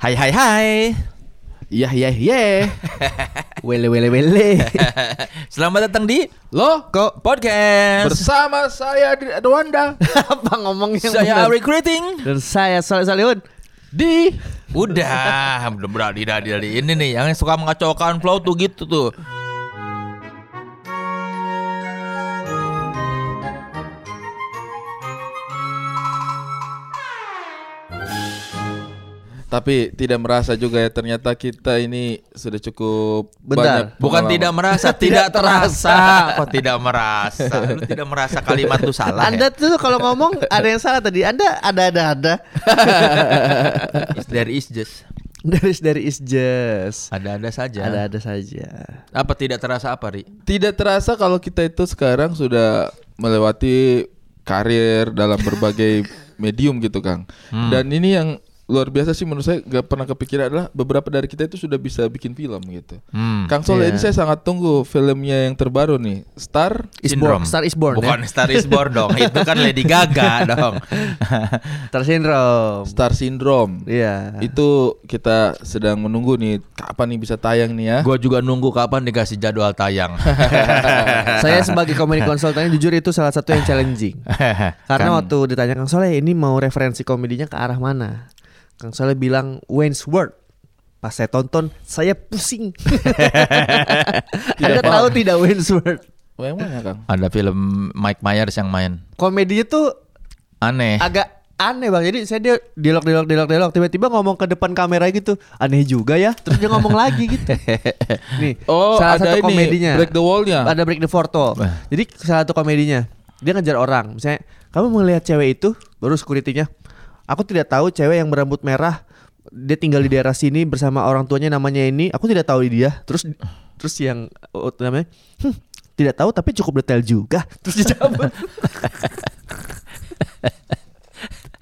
Hai hai hai. Iya iya iya. Wele wele wele. Selamat datang di Lo Kok Podcast. bersama saya di Adwanda Apa ngomongnya? Saya Ari Kriting. Dan saya Soleh Salihun. di Udah, belum berani dari ini nih yang suka mengacaukan flow tuh gitu tuh. Tapi tidak merasa juga ya ternyata kita ini sudah cukup Bentar. banyak Bukan pengalaman. tidak merasa, tidak terasa. Kok tidak merasa? Lu tidak merasa kalimat tuh salah. Anda tuh kalau ngomong ada yang salah tadi. Anda ada ada ada. ya? Is there is just. Dari dari is just. Ada-ada saja. Ada ada saja. Apa tidak terasa apa, Ri? tidak terasa kalau kita itu sekarang sudah melewati karir dalam berbagai medium gitu Kang dan ini yang luar biasa sih menurut saya gak pernah kepikiran adalah beberapa dari kita itu sudah bisa bikin film gitu Hmm. Kang Soleh Iya. ini saya sangat tunggu filmnya yang terbaru nih Star Is Syndrome. born. Star is born. Bukan Ya? Star is born dong. Itu kan Lady Gaga dong. Star syndrome. Star Syndrome Iya. itu kita sedang menunggu nih kapan nih bisa tayang nih ya Gua juga nunggu kapan dikasih jadwal tayang. saya sebagai komedi konsultan jujur itu salah satu yang challenging. Karena Kan- waktu ditanya Kang Soleh ini mau referensi komedinya ke arah mana? Kang Soleh bilang Wayne's World. Pas saya tonton, saya pusing. Anda tahu tidak Wayne's World? Yang mana Kang? Ada film Mike Myers yang main. Komedinya tuh Aneh. agak aneh bang. Jadi saya dia dialog dialog dialog dialog tiba-tiba ngomong ke depan kamera gitu. Aneh juga ya. Terus dia ngomong lagi gitu. Nih, Oh salah ada satu ini komedinya. Break the Wall-nya Ada break the fourth wall. Jadi salah satu komedinya dia ngejar orang. Misalnya kamu melihat cewek itu, baru security-nya. Aku tidak tahu cewek yang berambut merah. Dia tinggal di daerah sini bersama orang tuanya namanya ini. Aku tidak tahu dia. Terus terus yang oh, namanya "Hmm, tidak tahu tapi cukup detail juga. Terus dijawab.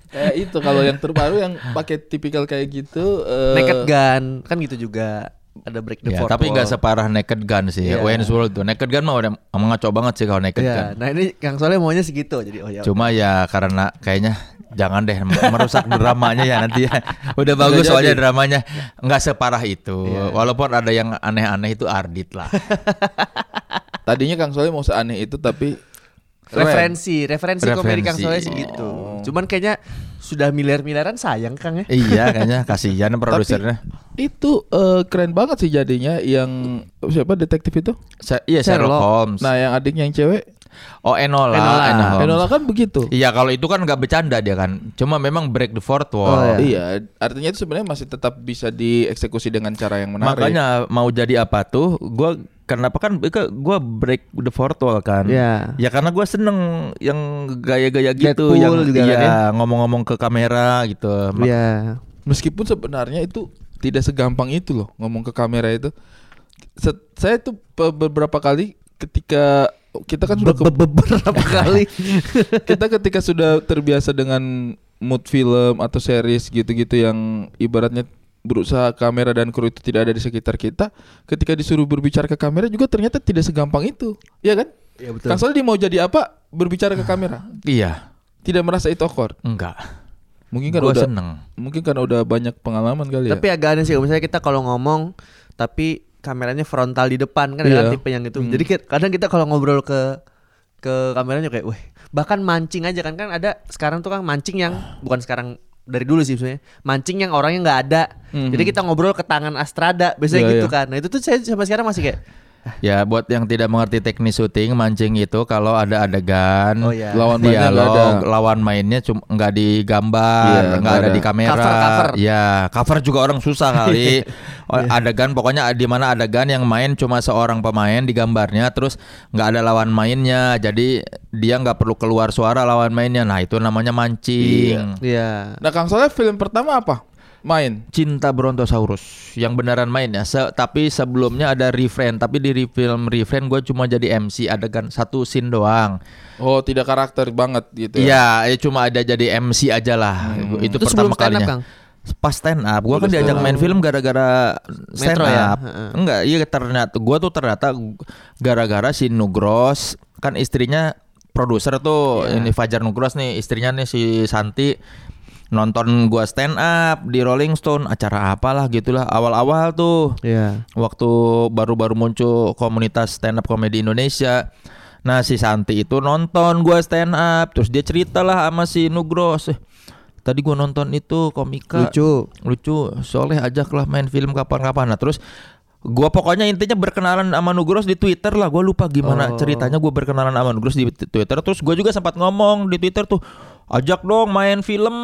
Kayak itu kalau yang terbaru yang pakai tipikal kayak gitu eh, Naked Gun kan gitu juga. Ada break the Ya, fourth tapi wall. nggak separah Naked Gun sih. Iya. Wayne's World tuh. Naked Gun mah udah ngaco banget sih kalau Naked Iya, Gun. nah ini Kang Soleh maunya segitu jadi oh ya. Cuma ya karena kayaknya jangan deh merusak dramanya ya nanti ya. Udah bagus jadi. soalnya dramanya nggak separah itu. Iya. Walaupun ada yang aneh-aneh itu Ardit lah. Tadinya Kang Soleh mau seaneh itu tapi keren. referensi, referensi, komedi Kang Referensi. Soleh segitu. Cuman kayaknya sudah miliar-miliaran sayang Kang ya. iya kayaknya kasihan produsernya. Itu eh, keren banget sih jadinya yang siapa detektif itu? Sa- iya Sherlock, Sherlock. Holmes. Nah, yang adiknya yang cewek, oh Enola. Enola. Enola kan begitu. Iya kalau itu kan nggak bercanda dia kan. Cuma memang break the fourth wall. Oh, iya. Iya, artinya itu sebenarnya masih tetap bisa dieksekusi dengan cara yang menarik. Makanya mau jadi apa tuh? Gua kenapa kan gua break the fourth wall kan? Iya. Ya karena gua seneng yang gaya-gaya gitu, Deadpool yang juga kan iya, ya? ngomong-ngomong ke kamera gitu. Iya. meskipun sebenarnya itu tidak segampang itu loh ngomong ke kamera itu. Saya tuh be- beberapa kali ketika kita kan sudah ke- beberapa kali. kita ketika sudah terbiasa dengan mood film atau series gitu-gitu yang ibaratnya berusaha kamera dan kru itu tidak ada di sekitar kita, ketika disuruh berbicara ke kamera juga ternyata tidak segampang itu, ya kan? Iya Kang Soleh dia mau jadi apa? Berbicara ke kamera, Iya, tidak merasa itu awkward. enggak. Mungkin kan udah, seneng. mungkin kan udah banyak pengalaman kali ya. Tapi agak aneh sih misalnya kita kalau ngomong tapi kameranya frontal di depan kan Iya. ada tipe yang itu. Hmm. Jadi kadang kita kalau ngobrol ke ke kameranya kayak, wah bahkan mancing aja kan kan ada sekarang tuh kan mancing yang bukan sekarang dari dulu sih sebenarnya mancing yang orangnya nggak ada. Mhm. Jadi kita ngobrol ke tangan Astrada biasanya Iya, gitu iya. kan. Nah itu tuh saya sampai sekarang masih kayak, Ya buat yang tidak mengerti teknis syuting mancing itu kalau ada adegan Oh, iya. Lawan mainnya nggak dialog ada. lawan mainnya cuma nggak digambar Iya, nggak ada ada. di kamera Cover, cover. ya cover juga orang susah kali Oh, adegan pokoknya di mana adegan yang main cuma seorang pemain di gambarnya terus nggak ada lawan mainnya jadi dia nggak perlu keluar suara lawan mainnya nah itu namanya mancing iya. Nah, Kang Soleh film pertama apa? Main. Cinta Brontosaurus yang beneran main ya. Se- tapi sebelumnya ada refrain, tapi di film refrain gue cuma jadi MC adegan satu scene doang. Oh, tidak karakter banget gitu ya. Iya, ya cuma ada jadi MC aja lah. Itu, Itu pertama up, kalinya. Kang? Pas stand up, gue kan diajak main up. film gara-gara stand Metro ya? up. Heeh. Enggak, iya ternyata gue tuh ternyata gara-gara si Nugros kan istrinya produser tuh Iya. ini Fajar Nugros nih istrinya nih si Santi nonton gua stand up di Rolling Stone acara apalah gitulah awal-awal tuh Iya. waktu baru-baru muncul komunitas stand up komedi Indonesia. Nah si Santi itu nonton gua stand up, terus dia cerita lah sama si Nugros. "Eh, Tadi gua nonton itu komika Lucu. lucu, soleh ajaklah main film kapan-kapan. Nah terus gua pokoknya intinya berkenalan sama Nugros di Twitter lah. Gua lupa gimana Oh. ceritanya gua berkenalan sama Nugros di Twitter. Terus gua juga sempat ngomong di Twitter tuh, ajak dong main film.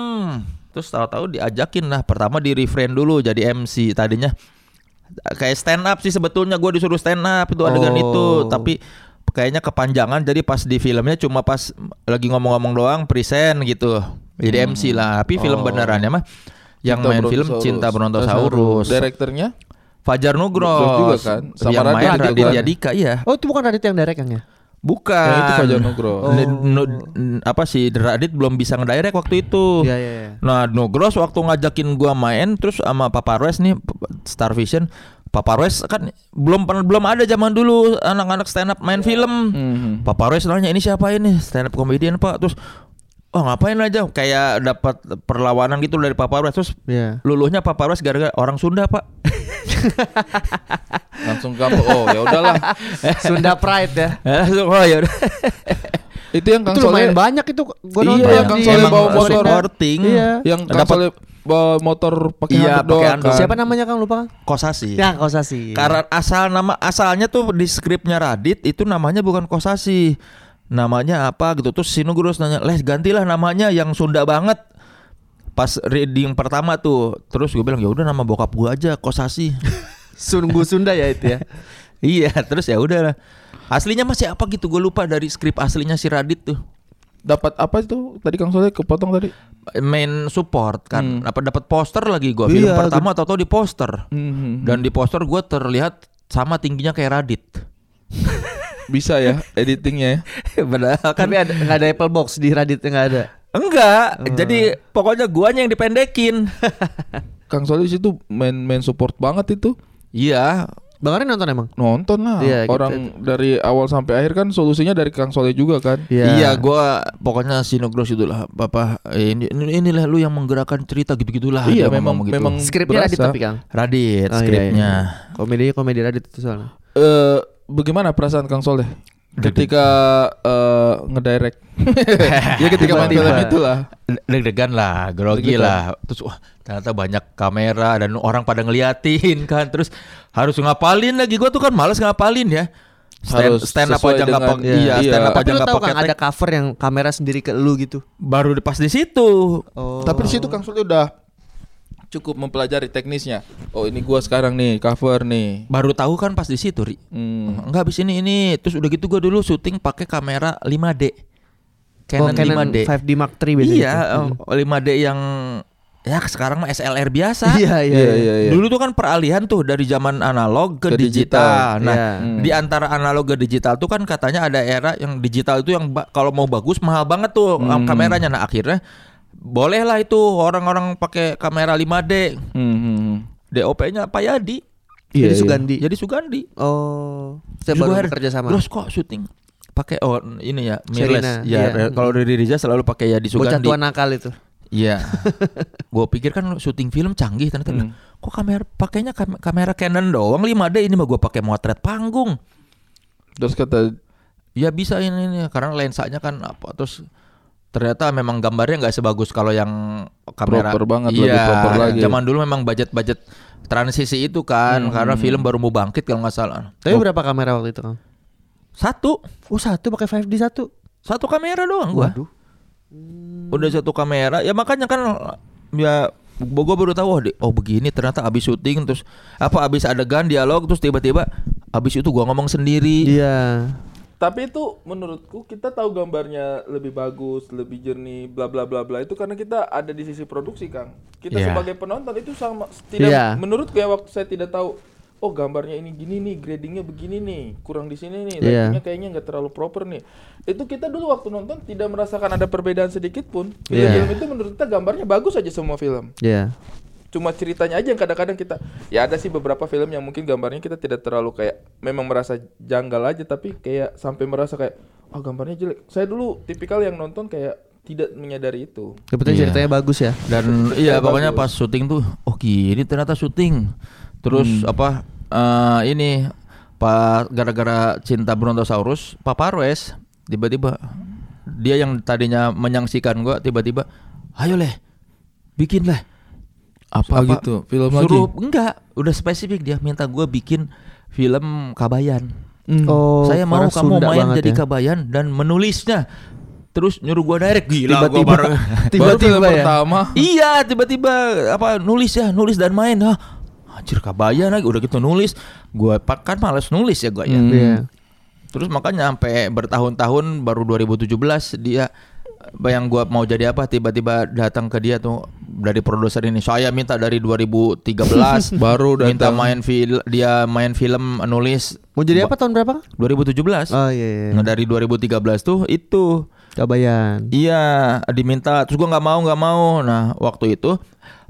Terus tahu-tahu diajakin lah. Pertama di refrain dulu jadi MC tadinya kayak stand up sih sebetulnya gue disuruh stand up itu adegan Oh. itu tapi kayaknya kepanjangan jadi pas di filmnya cuma pas lagi ngomong-ngomong doang present gitu jadi MC lah tapi film Oh. benerannya mah yang Cinta main film. Cinta Brontosaurus Direkturnya Fajar Nugros Nugros juga kan? Sama yang main Raditya Raditya kan? Dika iya Oh itu bukan Radit yang direct Kang ya? bukan Yang itu Fajar Nugros. N- nu- n- apa sih Radit belum bisa ngedirect waktu itu Iya iya iya. Nah, Nugros waktu ngajakin gua main terus sama Papa Roes nih Star Vision. Papa Roes kan belum pernah belum ada zaman dulu anak-anak stand up main film. Mhm. Papa Roes nanya ini siapa ini stand up comedian Pak. Terus oh ngapain aja kayak dapat perlawanan gitu dari Papa Roes terus Iya. luluhnya Papa Roes gara-gara orang Sunda Pak. Langsung kamu oh ya udahlah. Sunda Pride ya. Langsung, oh ya udah. itu yang Kang itu lumayan Soleh banyak itu gua Iya, nonton yang Kang Soleh bawa motor. supporting. Iya. yang Kang Dapat- Soleh bawa motor pakai Iya, doang kan. Siapa namanya Kang lupa Kang? Kosasi. Ya Kosasi. Karena asal nama asalnya tuh di skripnya Radit itu namanya bukan Kosasi. Namanya apa gitu. Terus si Nugros nanya, "Les, gantilah namanya yang Sunda banget." Pas reading pertama tuh, terus gue bilang, "Ya udah nama bokap gua aja Kosasi." Sungguh Sunda ya itu ya. iya, terus ya udah. Aslinya masih apa gitu gue lupa dari skrip aslinya si Radit tuh. Dapat apa itu? Tadi Kang Soleh kepotong tadi. Main support kan. Apa dapat poster lagi gua Iya, film pertama atau di poster. Mhm. Dan di poster gua terlihat sama tingginya kayak Radit. Bisa ya editingnya ya. Padahal kan Tapi ada nggak ada Apple Box di Raditnya nggak ada. Enggak, jadi pokoknya guanya yang dipendekin. Kang Soleh di situ main main support banget itu. Iya, Bang Arin nonton emang? Nonton lah. Iya, gitu. Orang dari awal sampai akhir kan solusinya dari Kang Soleh juga kan. iya, gua pokoknya Sinogros itulah, Bapak ini ini- inilah lu yang menggerakkan cerita gitu-gitulah. Iya, memang gitu. memang Skripnya Radit berasa. tapi Kang. Radit Oh, iya, skripnya. iya. Komedinya komedi Radit itu soalnya. Eh bagaimana perasaan Kang Soleh ketika eh, ngedirect? ya ketika main film itulah. Deg-degan lah, grogi Deg-degan. lah. Terus wah, ternyata banyak kamera dan orang pada ngeliatin kan. Terus harus ngapalin lagi. Gua tuh kan males ngapalin ya. Stand, Harus stand up aja nggak pakai iya, Iya. stand up aja nggak pakai ada cover yang kamera sendiri ke lu gitu. baru di- pas di situ. Oh. Tapi di situ Kang Soleh udah cukup mempelajari teknisnya. Oh ini gua sekarang nih cover nih. Baru tahu kan pas di situ, Ri. Hmm. Enggak habis ini ini terus udah gitu gua dulu syuting pakai kamera 5D. Oh, Canon, Canon 5D. 5D Mark III biasanya. Iya, itu. Hmm. oh, 5D yang ya sekarang mah SLR biasa. Iya, iya, Iya iya. iya iya. Dulu tuh kan peralihan tuh dari zaman analog ke, Ke digital. digital. Nah, Iya. Hmm. di antara analog ke digital tuh kan katanya ada era yang digital itu yang kalau mau bagus mahal banget tuh Hmm. kameranya. Nah, akhirnya bolehlah itu orang-orang pakai kamera 5D. Hmm, hmm, hmm. DOP-nya Pak Yadi. Iya, Jadi iya. Sugandi. Jadi Sugandi. Oh. Saya gua baru kerja sama. Terus kok syuting pakai oh ini ya mirrorless. Ya, iya. kalau dari Riza selalu pakai ya di Bocah Sugandi. tua nakal itu. Iya. gue pikir kan syuting film canggih ternyata Hmm. kok kamera pakainya kam- kamera Canon doang 5D ini mah gue pakai motret panggung. Terus kata Ya bisa ini, ini karena lensanya kan apa terus ternyata memang gambarnya nggak sebagus kalau yang kamera Proper banget, iya, lebih proper lagi. Zaman dulu memang budget-budget transisi itu kan Hmm. karena film baru mau bangkit kalau nggak salah. Tapi Oh, berapa kamera waktu itu, Kang? satu, Oh, satu pakai 5D satu. satu kamera doang gua. Waduh. udah satu kamera ya makanya kan ya gue baru tahu oh, di- oh begini ternyata abis syuting terus apa abis adegan dialog terus tiba-tiba abis itu gua ngomong sendiri Iya. Tapi itu menurutku kita tahu gambarnya lebih bagus, lebih jernih, bla bla bla bla itu karena kita ada di sisi produksi, Kang. Kita Iya. sebagai penonton itu sama tidak Iya. menurutku ya waktu saya tidak tahu oh gambarnya ini gini nih, gradingnya begini nih, kurang di sini nih, lightingnya kayaknya nggak terlalu proper nih. Itu kita dulu waktu nonton tidak merasakan ada perbedaan sedikit pun. Iya. Film-film itu menurut kita gambarnya bagus aja semua film. Iya. Cuma ceritanya aja yang kadang-kadang kita ya ada sih beberapa film yang mungkin gambarnya kita tidak terlalu kayak memang merasa janggal aja tapi kayak sampai merasa kayak oh gambarnya jelek. Saya dulu tipikal yang nonton kayak tidak menyadari itu. Kebetulan Iya. ceritanya bagus ya. Dan iya Bagus. pokoknya pas syuting tuh oh gini ternyata syuting. Terus apa eh, ini pas gara-gara cinta Brontosaurus Paparwes tiba-tiba dia yang tadinya menyaksikan gua tiba-tiba ayo leh bikin leh Apa, gitu? Film suruh lagi? enggak udah spesifik dia minta gua bikin film Kabayan Hmm. Oh, saya mau kamu Sunda main jadi ya. Kabayan dan menulisnya terus nyuruh gua direct gila gua Tiba-tiba baru tiba-tiba ya. pertama. Iya tiba-tiba apa nulis ya nulis dan main Hah, anjir kabayan lagi udah gitu nulis gue kan males nulis ya gue ya Hmm. Iya. terus makanya sampai bertahun-tahun baru 2017 dia yang gua mau jadi apa tiba-tiba datang ke dia tuh dari produser ini saya minta dari 2013 Baru minta datang. main film dia main film nulis Mau jadi apa tahun berapa? 2017 Oh iya. iya. nah dari 2013 tuh itu Kabayan. Iya, diminta. Terus gua nggak mau, nggak mau. Nah, waktu itu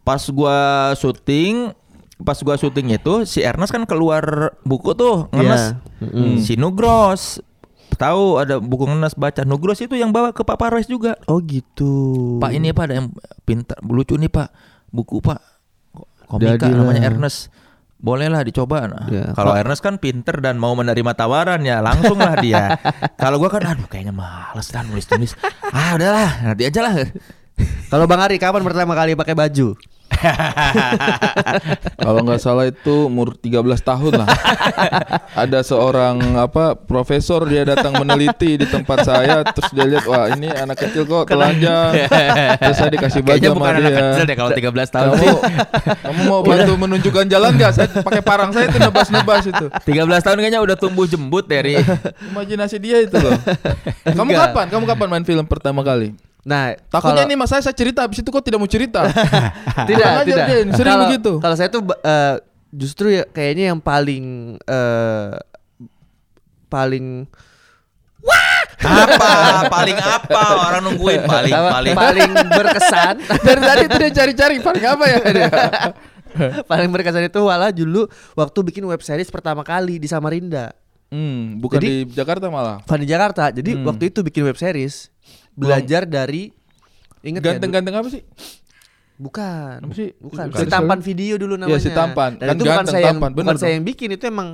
pas gua syuting, pas gua syuting itu si Ernest kan keluar buku tuh ngenes. Iya. Mm-mm. Si Nugros tahu ada buku ngenes baca. Nugros itu yang bawa ke Pak Parwes juga. Oh gitu. Pak ini Pak ada yang pintar, lucu nih Pak. Buku Pak. Komika Jadilah. namanya Ernest. Bolehlah dicoba. Nah, Ya, kalau Ernest kan pinter dan mau menerima tawaran ya langsung lah dia. kalau gua kan aduh kayaknya males dan nulis tulis. ah udahlah nanti aja lah. Kalau Bang Ari kapan pertama kali pakai baju? Kalau nggak salah itu umur 13 tahun lah. Ada seorang apa profesor dia datang meneliti di tempat saya terus dia lihat wah ini anak kecil kok telanjang. terus saya dikasih baju Kayaknya sama bukan dia. anak kecil deh kalau 13 tahun Kamu, kamu mau bantu menunjukkan jalan nggak? Saya pakai parang saya itu nebas-nebas itu. 13 tahun kayaknya udah tumbuh jembut dari Imajinasi dia itu loh. Kamu Enggak. kapan? Kamu kapan main film pertama kali? Nah, Takutnya kalau- ini mas saya saya cerita habis itu kok tidak mau cerita. tidak tidak dia, sering kalau, begitu. kalau saya tuh eh, justru ya kayaknya yang paling eh paling apa? Paling apa? Orang nungguin paling apa, paling paling berkesan Dari tadi itu dia cari-cari paling apa ya dia? paling berkesan itu walah dulu waktu bikin web series pertama kali di Samarinda Hmm, bukan Jadi- di Jakarta malah. Van di Jakarta jadi Hmm. waktu itu bikin web series belajar dari ingat ya, Ganteng-ganteng apa sih? bukan Apa sih? bukan Bukan. si tampan video dulu namanya Iya, si Tampan. dan Kan itu bukan saya yang, Tampan, bukan bener saya dong. yang bikin itu emang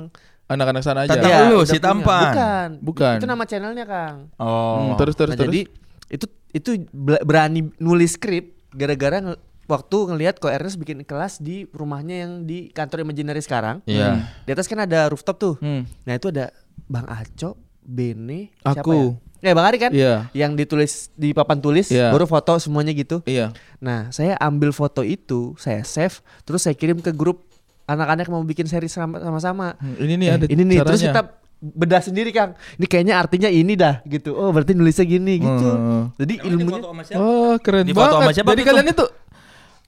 Anak-anak sana aja. Tentang Iya, lu, si punya. Tampan. bukan Bukan. itu nama channelnya Kang Hmm, Oh. terus terus Nah, terus. jadi itu itu berani nulis skrip gara-gara waktu ngelihat kok Ernest bikin kelas di rumahnya yang di kantor Imaginary sekarang. Iya. Di atas kan ada rooftop tuh. Hmm. Nah, itu ada Bang Aco, Bene, Aku. siapa ya? Ya, Bang Ari kan? Iya. Yang ditulis di papan tulis, Iya. baru foto semuanya gitu. Iya. Nah, saya ambil foto itu, saya save, terus saya kirim ke grup anak-anak yang mau bikin seri sama- sama-sama. Hmm, Ini nih Eh, ada ini nih terus kita bedah sendiri Kang. Ini kayaknya artinya ini dah gitu. Oh, berarti nulisnya gini gitu. Hmm. Jadi ilmunya Oh keren Di foto sama banget. siapa Jadi kalian itu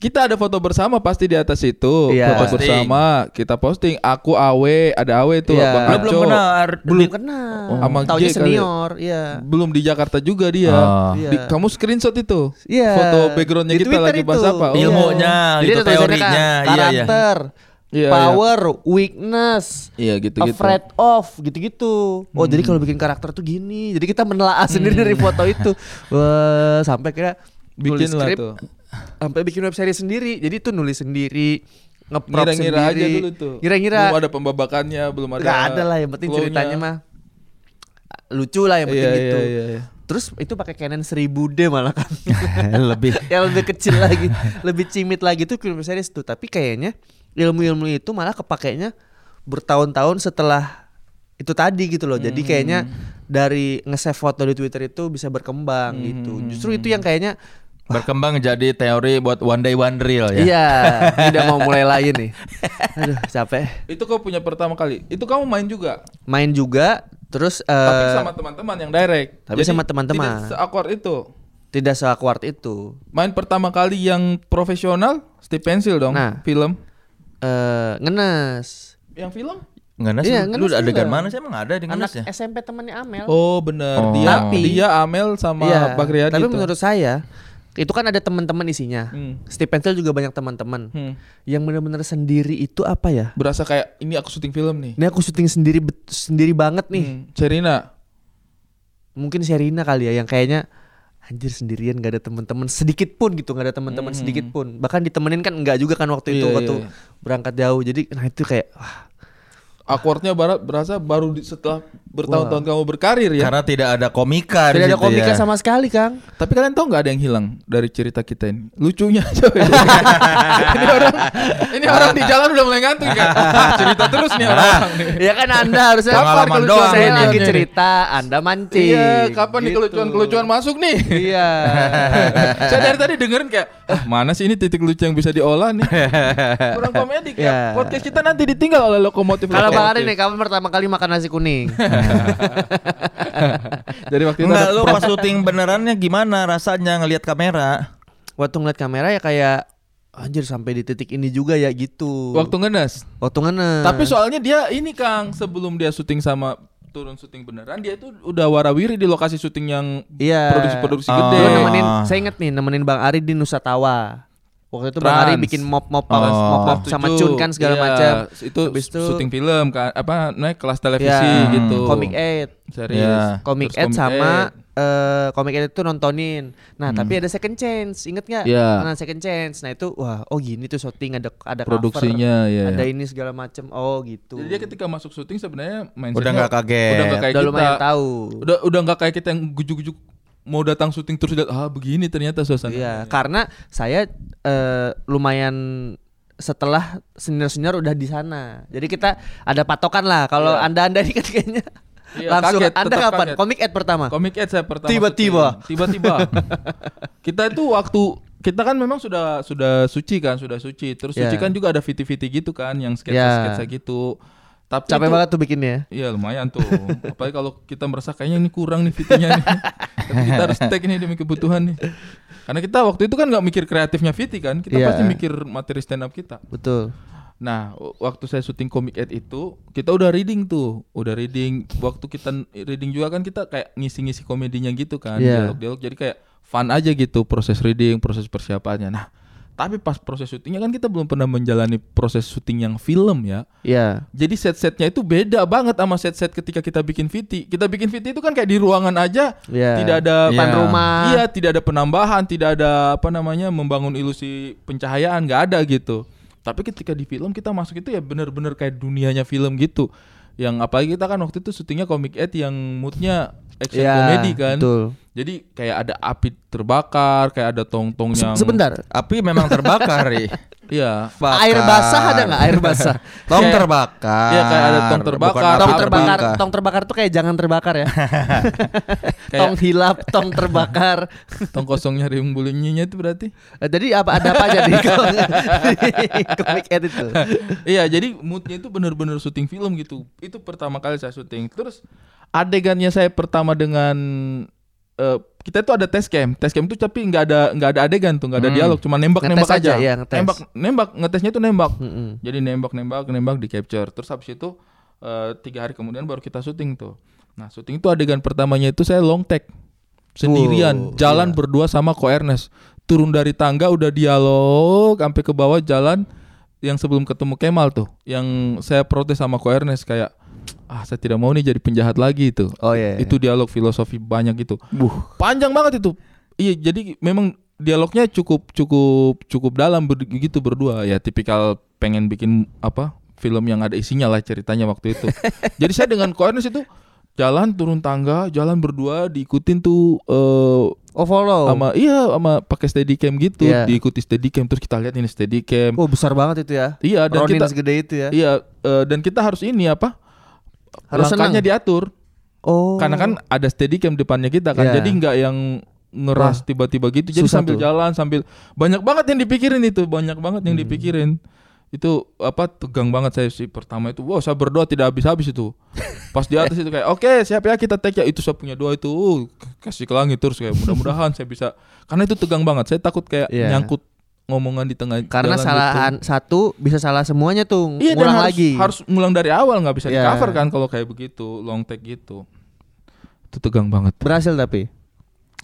kita ada foto bersama pasti di atas itu. Iya. Foto Posting. bersama kita posting. Aku Awe ada Awe tuh Iya. Bang Lu Aco. belum kenal belum kenal. Oh, sama Taunya G kali ya? senior, iya. Belum di Jakarta juga dia. Oh. Iya. Di- kamu screenshot itu. Iya. Foto backgroundnya Di kita Twitter lagi itu. bahas apa? Oh. Ilmunya, Jadi gitu, teorinya. kan, Iya, iya. karakter, Iya, power, weakness, Iya gitu-gitu. afraid of, gitu-gitu. Oh jadi kalau bikin karakter tuh gini. Jadi kita menelaah sendiri dari foto itu. Wah sampai kira Bikin skrip, tuh. Sampai bikin web series sendiri. Jadi itu nulis sendiri, ngeprop Ngira-ngira sendiri. aja dulu tuh. Ngira-ngira. Belum ada pembabakannya, belum ada. Gak ada lah yang penting flow-nya. ceritanya mah lucu lah yang penting Iya, gitu. iya, iya, iya. Terus itu pakai Canon 1000D malah kan. lebih yang lebih kecil lagi, lebih cimit lagi tuh film series tuh. Tapi kayaknya ilmu-ilmu itu malah kepakainya bertahun-tahun setelah itu tadi gitu loh. Jadi kayaknya dari nge-save foto di Twitter itu bisa berkembang gitu. Justru itu yang kayaknya berkembang jadi teori buat one day one real ya. iya, tidak mau mulai lain nih. Aduh, capek. Itu kau punya pertama kali. Itu kamu main juga. Main juga terus Tapi eh, sama teman-teman yang direct. tapi sama teman-teman. Tidak seakward itu. tidak seakward itu. Main pertama kali yang profesional Steve Pencil dong, Nah. film. Eh ngenes. Yang film? Ngenes Iya, lu ngenes adegan juga. mana sih emang ada di Anak ngenes ya? SMP temannya Amel. Oh, benar. Oh. Dia Tapi- dia Amel sama Iya, Bagriadi Tapi tuh. menurut saya itu kan ada teman-teman isinya. Hmm. Steve Pencil juga banyak teman-teman. Hmm. Yang benar-benar sendiri itu apa ya? Berasa kayak ini aku syuting film nih. Ini aku syuting sendiri sendiri banget nih. Hmm. Serina. Mungkin Sherina kali ya yang kayaknya anjir sendirian gak ada teman-teman sedikit pun gitu nggak ada teman-teman sedikit pun bahkan ditemenin kan enggak juga kan waktu itu Iya, waktu iya, berangkat jauh jadi nah itu kayak wah Awkwardnya barat berasa baru di- setelah bertahun-tahun kamu berkarir ya. Karena tidak ada komika tidak ada situ komika ya. sama sekali kang Tapi kalian tahu nggak ada yang hilang dari cerita kita ini? Lucunya ini orang ini orang di jalan udah mulai ngantuk kan. Ah, cerita terus nih orang nih. ya kan anda harusnya Kapan doang saya ini. lagi cerita anda mancing Iya, kapan nih Gitu. kelucuan-kelucuan masuk nih? iya Saya dari tadi dengerin kayak, ah, mana sih ini titik lucu yang bisa diolah nih? Kurang komedi kayak Iya. podcast kita nanti ditinggal oleh lokomotif. kalau bang Ari nih kapan pertama kali makan nasi kuning Dari waktu itu Enggak, lu pas syuting benerannya gimana rasanya ngelihat kamera? waktu ngeliat kamera ya kayak anjir sampai di titik ini juga ya gitu waktu ngenes. waktu ngenes Tapi soalnya dia ini Kang, sebelum dia syuting sama turun syuting beneran, dia itu udah warawiri di lokasi syuting yang Iya. produksi-produksi Oh. gede. Dulu nemenin, saya inget nih nemenin Bang Ari di Nusa Tawa. Waktu itu Bang Trans. Ari bikin mop-mop Oh. mop mop sama. Cun kan segala Iya, macam. Itu, Habis itu- syuting film kan apa naik kelas televisi Ya, gitu. Comic Ed. Serius. Iya. Comic Terus Ed Comic sama Ed. eh Comic Ed itu nontonin. Nah, tapi ada second chance, inget nggak? Iya. Nah, second chance. Nah, itu wah, oh gini tuh syuting ada ada Produksinya, cover, ya, Ada ya. ini segala macam. Oh, gitu. Jadi dia ketika masuk syuting sebenarnya Udah nggak kaget. Udah nggak kayak Udah kita. lumayan tahu. Udah udah nggak kayak kita yang gujuk-gujuk mau datang syuting terus lihat ah begini ternyata suasana. Iya, karena saya eh, lumayan setelah senior-senior udah di sana. Jadi kita ada patokan lah. Kalau Iya. anda-anda ini kan kayaknya Iya, langsung kaget, anda kapan? kaget. Komik Ed pertama. Comic Ed saya pertama Tiba-tiba. syuting. tiba-tiba kita itu waktu kita kan memang sudah sudah suci kan sudah suci terus Iya. suci kan juga ada viti-viti gitu kan yang Iya. sketsa-sketsa gitu tapi Capek itu- banget tuh bikinnya. Iya lumayan tuh apalagi kalau kita merasa kayaknya ini kurang nih fitinya nih tapi kita harus take ini demi kebutuhan nih karena kita waktu itu kan nggak mikir kreatifnya Viti kan kita Iya. pasti mikir materi stand up kita Betul. Nah, waktu saya syuting Comic Ed itu, kita udah reading tuh, udah reading. Waktu kita reading juga kan kita kayak ngisi-ngisi komedinya gitu kan, Iya. dialog-dialog. Jadi kayak fun aja gitu proses reading, proses persiapannya. Nah, tapi pas proses syutingnya kan kita belum pernah menjalani proses syuting yang film ya. Iya. Jadi set-setnya itu beda banget sama set-set ketika kita bikin VT. Kita bikin VT itu kan kayak di ruangan aja, Iya. tidak ada pan- rumah. Iya, tidak ada penambahan, tidak ada apa namanya membangun ilusi pencahayaan, nggak ada gitu. Tapi ketika di film kita masuk itu ya bener-bener kayak dunianya film gitu. Yang apalagi kita kan waktu itu syutingnya komik ed yang moodnya action Iya, komedi kan. betul. Jadi kayak ada api terbakar, kayak ada tong-tong yang Sebentar. Api memang terbakar, Ri. Iya. Bakar. Air basah ada nggak air basah? Tong Kayak- terbakar. Iya, kayak ada tong terbakar, api tong terbakar, terbakar. tong terbakar tuh kayak jangan terbakar ya. Kayak- tong hilap, tong terbakar. Tong kosongnya rim bulunyinya itu berarti. Eh, Jadi apa ada apa aja di komik Ed itu? iya, jadi moodnya itu bener-bener syuting film gitu. Itu pertama kali saya syuting. Terus adegannya saya pertama dengan eh, kita itu ada test cam. Test cam itu tapi nggak ada nggak ada adegan tuh, nggak ada Hmm. dialog, cuma nembak-nembak Ngetes aja, aja. iya, ngetes. nembak, nembak, ngetesnya itu nembak. Mm-mm. Jadi nembak-nembak, nembak di capture. Terus habis itu eh, tiga hari kemudian baru kita syuting tuh. Nah, syuting itu adegan pertamanya itu saya long take sendirian, Wow, jalan iya. berdua sama Ko Ernest. Turun dari tangga udah dialog sampai ke bawah jalan yang sebelum ketemu Kemal tuh, yang saya protes sama Ko Ernest kayak ah saya tidak mau nih jadi penjahat lagi itu. Oh iya. Itu dialog filosofi banyak itu. Buh. Panjang banget itu. Iya, jadi memang dialognya cukup cukup cukup dalam ber- gitu berdua ya tipikal pengen bikin apa film yang ada isinya lah ceritanya waktu itu. jadi saya dengan Ko Ernest itu jalan turun tangga, jalan berdua diikutin tuh eh Oh follow. sama iya sama pakai steadicam gitu, Iya. diikuti steadicam terus kita lihat ini steadicam. Oh besar banget itu ya. Iya dan Ronin kita segede itu ya. iya eh, dan kita harus ini apa? Harus langkahnya senang. diatur. Oh. Karena kan ada steadicam depannya kita kan. Iya. Jadi nggak yang ngeras Wah, tiba-tiba gitu. Jadi susah sambil tuh. jalan sambil banyak banget yang dipikirin itu, banyak banget yang Hmm. dipikirin. Itu apa tegang banget saya sih pertama itu. Wow, saya berdoa tidak habis-habis itu. Pas di atas itu kayak oke, siap ya kita take ya. Itu saya punya doa itu. Uh, kasih ke langit terus kayak mudah-mudahan saya bisa. Karena itu tegang banget. Saya takut kayak Iya. nyangkut ngomongan di tengah Karena gitu. salahan satu bisa salah semuanya tuh. Iya, dan Ngulang harus, lagi. harus ngulang dari awal nggak bisa Iya. di cover kan kalau kayak begitu long take gitu. Itu tegang banget. Berhasil tapi.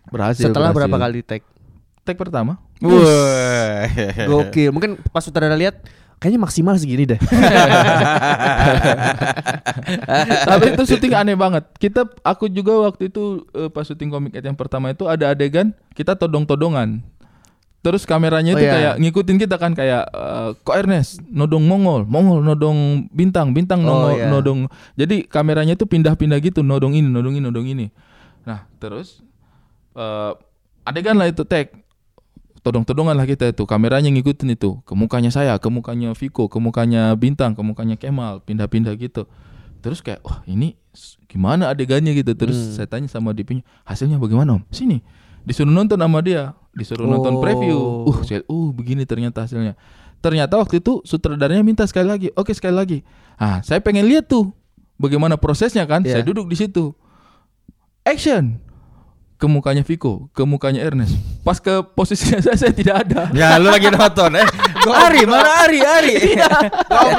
Berhasil. Setelah berhasil. berapa kali take? Take pertama. Wah. Gokil. Mungkin pas sutradara lihat kayaknya maksimal segini deh. Tapi itu syuting aneh banget. Kita aku juga waktu itu eh, pas syuting komik Ed yang pertama itu ada adegan kita todong-todongan. Terus kameranya Oh, itu iya. kayak ngikutin kita kan kayak eh, Ko Ernest nodong Mongol, Mongol nodong bintang, bintang Oh, nongol, iya. nodong. Jadi kameranya itu pindah-pindah gitu, nodong ini, nodong ini, nodong ini. Nah, terus eh adegan lah itu tag todong-todongan lah kita itu kameranya ngikutin itu ke mukanya saya ke mukanya Viko ke mukanya Bintang ke mukanya Kemal pindah-pindah gitu terus kayak wah ini s- gimana adegannya gitu terus Hmm. saya tanya sama DP-nya hasilnya bagaimana om sini disuruh nonton sama dia disuruh nonton Oh. preview uh saya uh begini ternyata hasilnya ternyata waktu itu sutradaranya minta sekali lagi oke sekali lagi ah saya pengen lihat tuh bagaimana prosesnya kan Iya. saya duduk di situ action ke mukanya Viko, ke mukanya Ernest. Pas ke posisinya saya, saya tidak ada. Ya lu lagi nonton eh. Ari mana Ari Ari.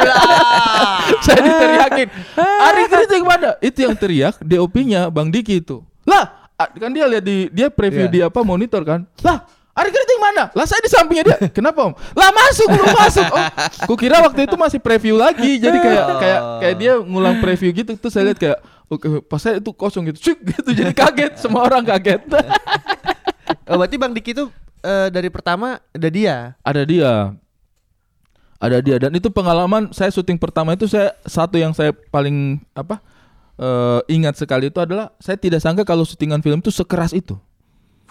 saya diteriakin. Ari kritik mana? Itu yang teriak DOP-nya Bang Diki itu. Lah, kan dia lihat di dia preview Iya. di apa monitor kan. Lah, Ari kritik mana? Lah saya di sampingnya dia. Kenapa Om? Lah masuk belum masuk. Oh, kukira waktu itu masih preview lagi. Jadi kayak kayak kayak dia ngulang preview gitu. Terus saya lihat kayak oke pas saya itu kosong gitu. Cuk gitu jadi kaget. Semua orang kaget. Oh, berarti Bang Diki itu eh, dari pertama ada dia. ada dia ada dia dan itu pengalaman saya syuting pertama itu saya satu yang saya paling apa eh, ingat sekali itu adalah saya tidak sangka kalau syutingan film itu sekeras itu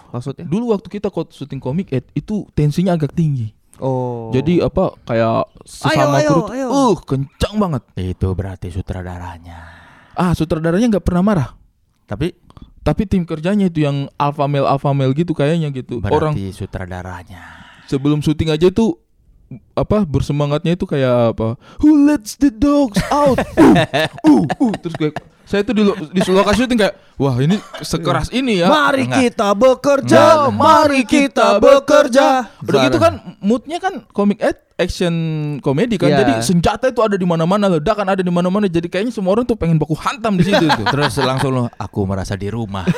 Maksudnya? dulu waktu kita syuting komik Ed, itu tensinya agak tinggi Oh. jadi apa kayak sesama ayo, kru itu, ayo. uh kencang banget Itu berarti sutradaranya. ah sutradaranya nggak pernah marah Tapi tapi tim kerjanya itu yang alpha male alpha male gitu kayaknya gitu berarti orang sutradaranya. sebelum syuting aja itu apa bersemangatnya itu kayak apa who lets the dogs out uh, uh, uh. terus kayak saya tuh di, lo- di lokasi syuting kayak wah ini sekeras ini ya Mari Enggak. kita bekerja, Enggak. mari kita bekerja. udah gitu kan moodnya kan komik ed action komedi kan Iya. jadi senjata itu ada di mana-mana ledakan ada di mana-mana jadi kayaknya semua orang tuh pengen baku hantam di situ tuh Terus langsung aku merasa di rumah.